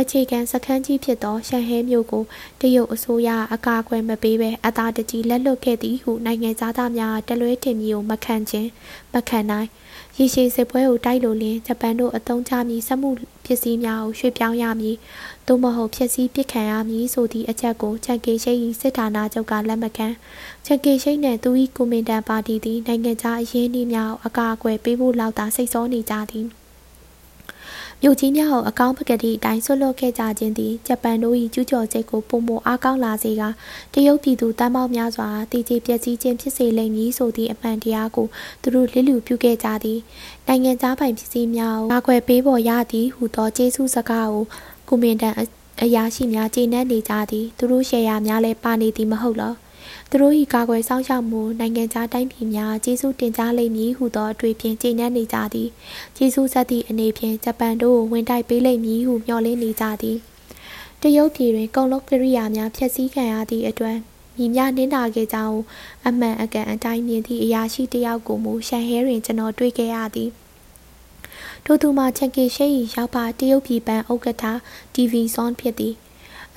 အခြေခံစခန်းကြီးဖြစ်သောရှန်ဟဲမြို့ကိုတရုတ်အစိုးရအကာအကွယ်မပေးဘဲအသာတကြီးလက်လွတ်ခဲ့သည်ဟုနိုင်ငံသားများတလွဲတင်မျိုးမခံခြင်းမခံနိုင်ရေရှည်စစ်ပွဲကိုတိုက်လို့လင်းဂျပန်တို့အသုံးချမည်စက်မှုပစ္စည်းများကိုရွှေ့ပြောင်းရမည် သို့မဟုတ်ဖျက်ဆီးပစ်ခံရမည်ဆိုသည့်အချက်ကိုချန်ကေရှိ၏စစ်ဌာနချုပ်ကလက်မခံချန်ကေရှိနှင့်သူ၏ကွန်မန်တန်ပါတီသည်နိုင်ငံခြားအရင်းနှီးများကိုအကာအကွယ်ပေးဖို့လောက်သာစိတ်ဆောနေကြသည်မြို့ကြီးများကိုအကောင်းပကတိအတိုင်းဆွလွတ်ခဲ့ကြခြင်းသည်ဂျပန်တို့၏ကျူးကျော်ချက်ကိုပုံမအားကောင်းလာစေကတရုတ်ပြည်သူတမ်းပေါက်များစွာတည်ကြည်ပျက်စီးခြင်းဖြစ်စေလိမ့်မည်ဆိုသည့်အမှန်တရားကိုသူတို့လစ်လျူပြုခဲ့ကြသည်နိုင်ငံသားပိုင်ပစ္စည်းများကိုကာကွယ်ပေးပေါ်ရသည်ဟူသောကျေးဇူးစကားကို ကုမင်တန်အရာရှိများကျေနပ်နေကြသည်သူတို့ရှယ်ယာများလည်းပါနေသည်မဟုတ်လောသူတို့၏ကာကွယ်စောင့်ရှောက်မှုနိုင်ငံခြားတိုင်းပြည်များကျေးဇူးတင်ကြားလိမ့်မည်ဟုသောအတွေ့ဖြင့်ကျေနပ်နေကြသည်ကျေးဇူးဆက်သည့်အနေဖြင့်ဂျပန်တို့ကိုဝင်တိုက်ပေးလိမ့်မည်ဟုမျှော်လင့်နေကြသည်တရုတ်ပြည်တွင်ကုန်လုံးကိရိယာများဖျက်ဆီးခံရသည့်အတွက်မိများနင်းနာခဲ့ကြောင်းအမှန်အကန်အတိုင်းမြင်သည့်အရာရှိတယောက်ကိုမူရှန်ဟဲတွင်ကျွန်တော်တွေ့ခဲ့ရသည် ထို့သူမှာချန်ကီရှိရောက်ပါတရုတ်ပြည်ပန်းဥက္ကဋ္ဌ TV Zone ဖြစ်သည်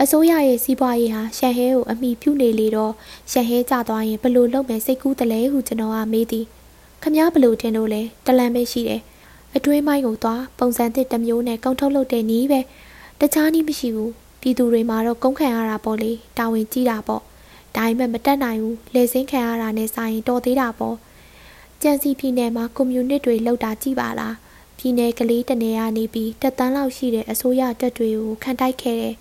အစိုးရရဲ့စီးပွားရေးဟာရှန်ဟဲကိုအမိပြုနေလေတော့ရှန်ဟဲကြသွားရင်ဘလို့လုပ်မယ်စိတ်ကူးတလဲဟုကျွန်တော်ကမေးသည်ခမားဘလို့ထင်လို့လဲတလန်ပဲရှိတယ်အတွင်းမိုင်းကိုသွားပုံစံသစ်တစ်မျိုးနဲ့ကုံထုတ်လုပ်တဲ့နီးပဲတခြားနီးမရှိဘူးပြည်သူတွေမှာတော့ကုန်းခံရတာပေါ့လေတာဝန်ကြီးတာပေါ့ဒါပေမဲ့မတက်နိုင်ဘူးလေစင်းခံရတာနဲ့ဆိုင်တော်သေးတာပေါ့ကြံစီပြည်နယ်မှာကွန်မြူနစ်တွေလောက်တာကြည့်ပါလား ပြည်နယ်ကလေးတနေရနေပြီးတက်တန်းလောက်ရှိတဲ့အစိုးရတပ်တွေကိုခံတိုက်ခဲ့တယ်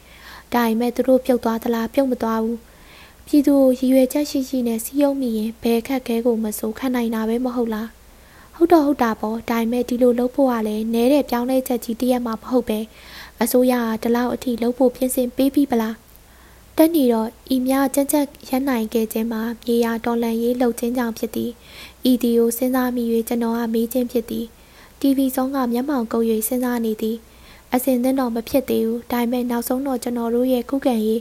ဒါပေမဲ့သူတို့ပြုတ်သွားသလားပြုတ်မသွားဘူးပြည်သူကိုရည်ရွယ်ချက်ရှိရှိနဲ့စီးရုံးမိရင်ဘယ်ခက်ခဲကိုမစိုးခံနိုင်တာပဲမဟုတ်လားဟုတ်တော့ဟုတ်တာပေါ့ဒါပေမဲ့ဒီလိုလုပ်ဖို့ကလည်းနဲတဲ့ပြောင်းလဲချက်ကြီးတရက်မှမဟုတ်ပဲအစိုးရကဒီလောက်အထိလုပ်ဖို့ပြင်ဆင်ပေးပြီးပလားတက်နေတော့ဤမြကြက်ကြက်ရနိုင်ခဲ့ခြင်းမှာမြေယာတော်လန်ရေးလှုပ်ခြင်းကြောင့်ဖြစ်သည်ဤဒီကိုစဉ်းစားမိ၍ကျွန်တော်ကမေးခြင်းဖြစ်သည် TV ဆုံးကမျက်မှောင်ကုပ်၍စဉ်းစားနေသည်အစင်သင်းတော့မဖြစ်သေးဘူးဒါပေမဲ့နောက်ဆုံးတော့ကျွန်တော်တို့ရဲ့ခုခံရေး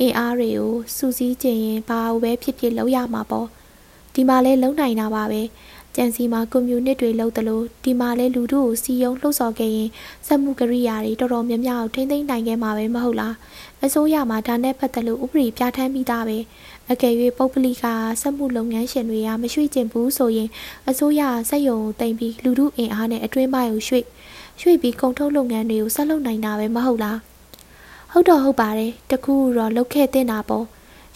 အင်အားတွေကိုစူးစီးခြင်းရင်ဘာလို့ပဲဖြစ်ဖြစ်လုပ်ရမှာပေါ့ဒီမှာလဲလုံနိုင်တာပါပဲကြံစီမှာကွန်မြူနစ်တွေလုပ်သလိုဒီမှာလဲလူတို့ကိုစီယုံလှုပ်ဆော်ခဲ့ရင်စက်မှုကရိယာတွေတော်တော်များများကိုထိမ့်သိမ်းနိုင်ခဲ့မှာပဲမဟုတ်လားအစိုးရမှာဒါနဲ့ပတ်သက်လို့ဥပဒေပြဋ္ဌာန်းပြီးသားပဲ အကယ်၍ပုဂ္ဂလိကစက်မှုလုပ်ငန်းရှင်တွေကမရွှေ့ကျင်ဘူးဆိုရင်အစိုးရစက်ရုံကိုတင်ပြီးလူတို့အင်အားနဲ့အတွင်းပိုင်းကိုရွှေ့ရွှေ့ပြီးကုန်ထုတ်လုပ်ငန်းတွေကိုဆက်လုပ်နိုင်တာပဲမဟုတ်လားဟုတ်တော့ဟုတ်ပါတယ်တခုတော့လုတ်ခဲ့တင်တာပေါ့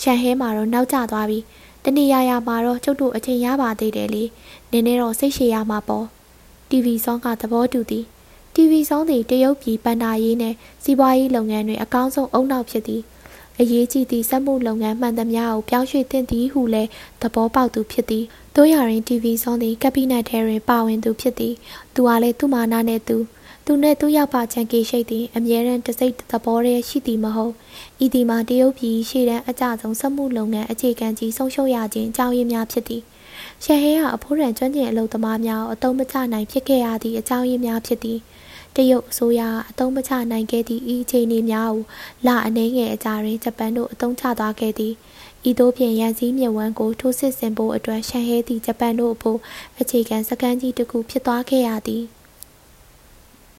ရှန်ဟဲမှာတော့နောက်ကျသွားပြီတနေရာရာမှာတော့ကျုပ်တို့အချိန်ရပါသေးတယ်လေနင်းနေတော့စိတ်ရှည်ရမှာပေါ့ TV ဆောင်းကသဘောတူသည် TV ဆောင်းသည်တရုတ်ပြည်ပန်နာရေးနဲ့စီးပွားရေးလုပ်ငန်းတွေအကောင်းဆုံးအုံနောက်ဖြစ်သည် အရေးကြီးသည့်စက်မှုလုပ်ငန်းမှန်သမျှကိုပြောင်းရွှေ့သင့်သည်ဟုလည်းသဘောပေါက်သူဖြစ်သည်တို့ရရင် TV ဆောင်းသည်ကက်ဘိနက်ထဲတွင်ပါဝင်သူဖြစ်သည်သူကလည်းသူ့မာနာနဲ့သူသူနဲ့သူ့ရောက်ပါချန်ကေရှိတ်သည်အမြဲတမ်းတစိတ်သဘောတည်းရှိသည်မဟုတ်ဤဒီမှာတရုတ်ပြည်ရှေ့တန်းအကြဆုံးစက်မှုလုပ်ငန်းအခြေခံကြီးဆုံးရှုံးရခြင်းအကြောင်းရင်းများဖြစ်သည်ရှဟဲကအဖိုးရန်ကျွမ်းကျင်အလုပ်သမားများကိုအတုံးမချနိုင်ဖြစ်ခဲ့ရသည့်အကြောင်းရင်းများဖြစ်သည် တရုတ်အစိုးရအတုံးမချနိုင်ခဲ့သည့်ဤအခြေအနေများကိုလအနေငယ်အကြာတွင်ဂျပန်တို့အတုံးချသွားခဲ့သည်ဤသို့ဖြင့်ရန်စည်းမြဝန်းကိုထိုးစစ်ဆင်ဖို့အတွက်ရှန်ဟဲသည့်ဂျပန်တို့အဖို့အခြေခံစကမ်းကြီးတစ်ခုဖြစ်သွားခဲ့ရသည်။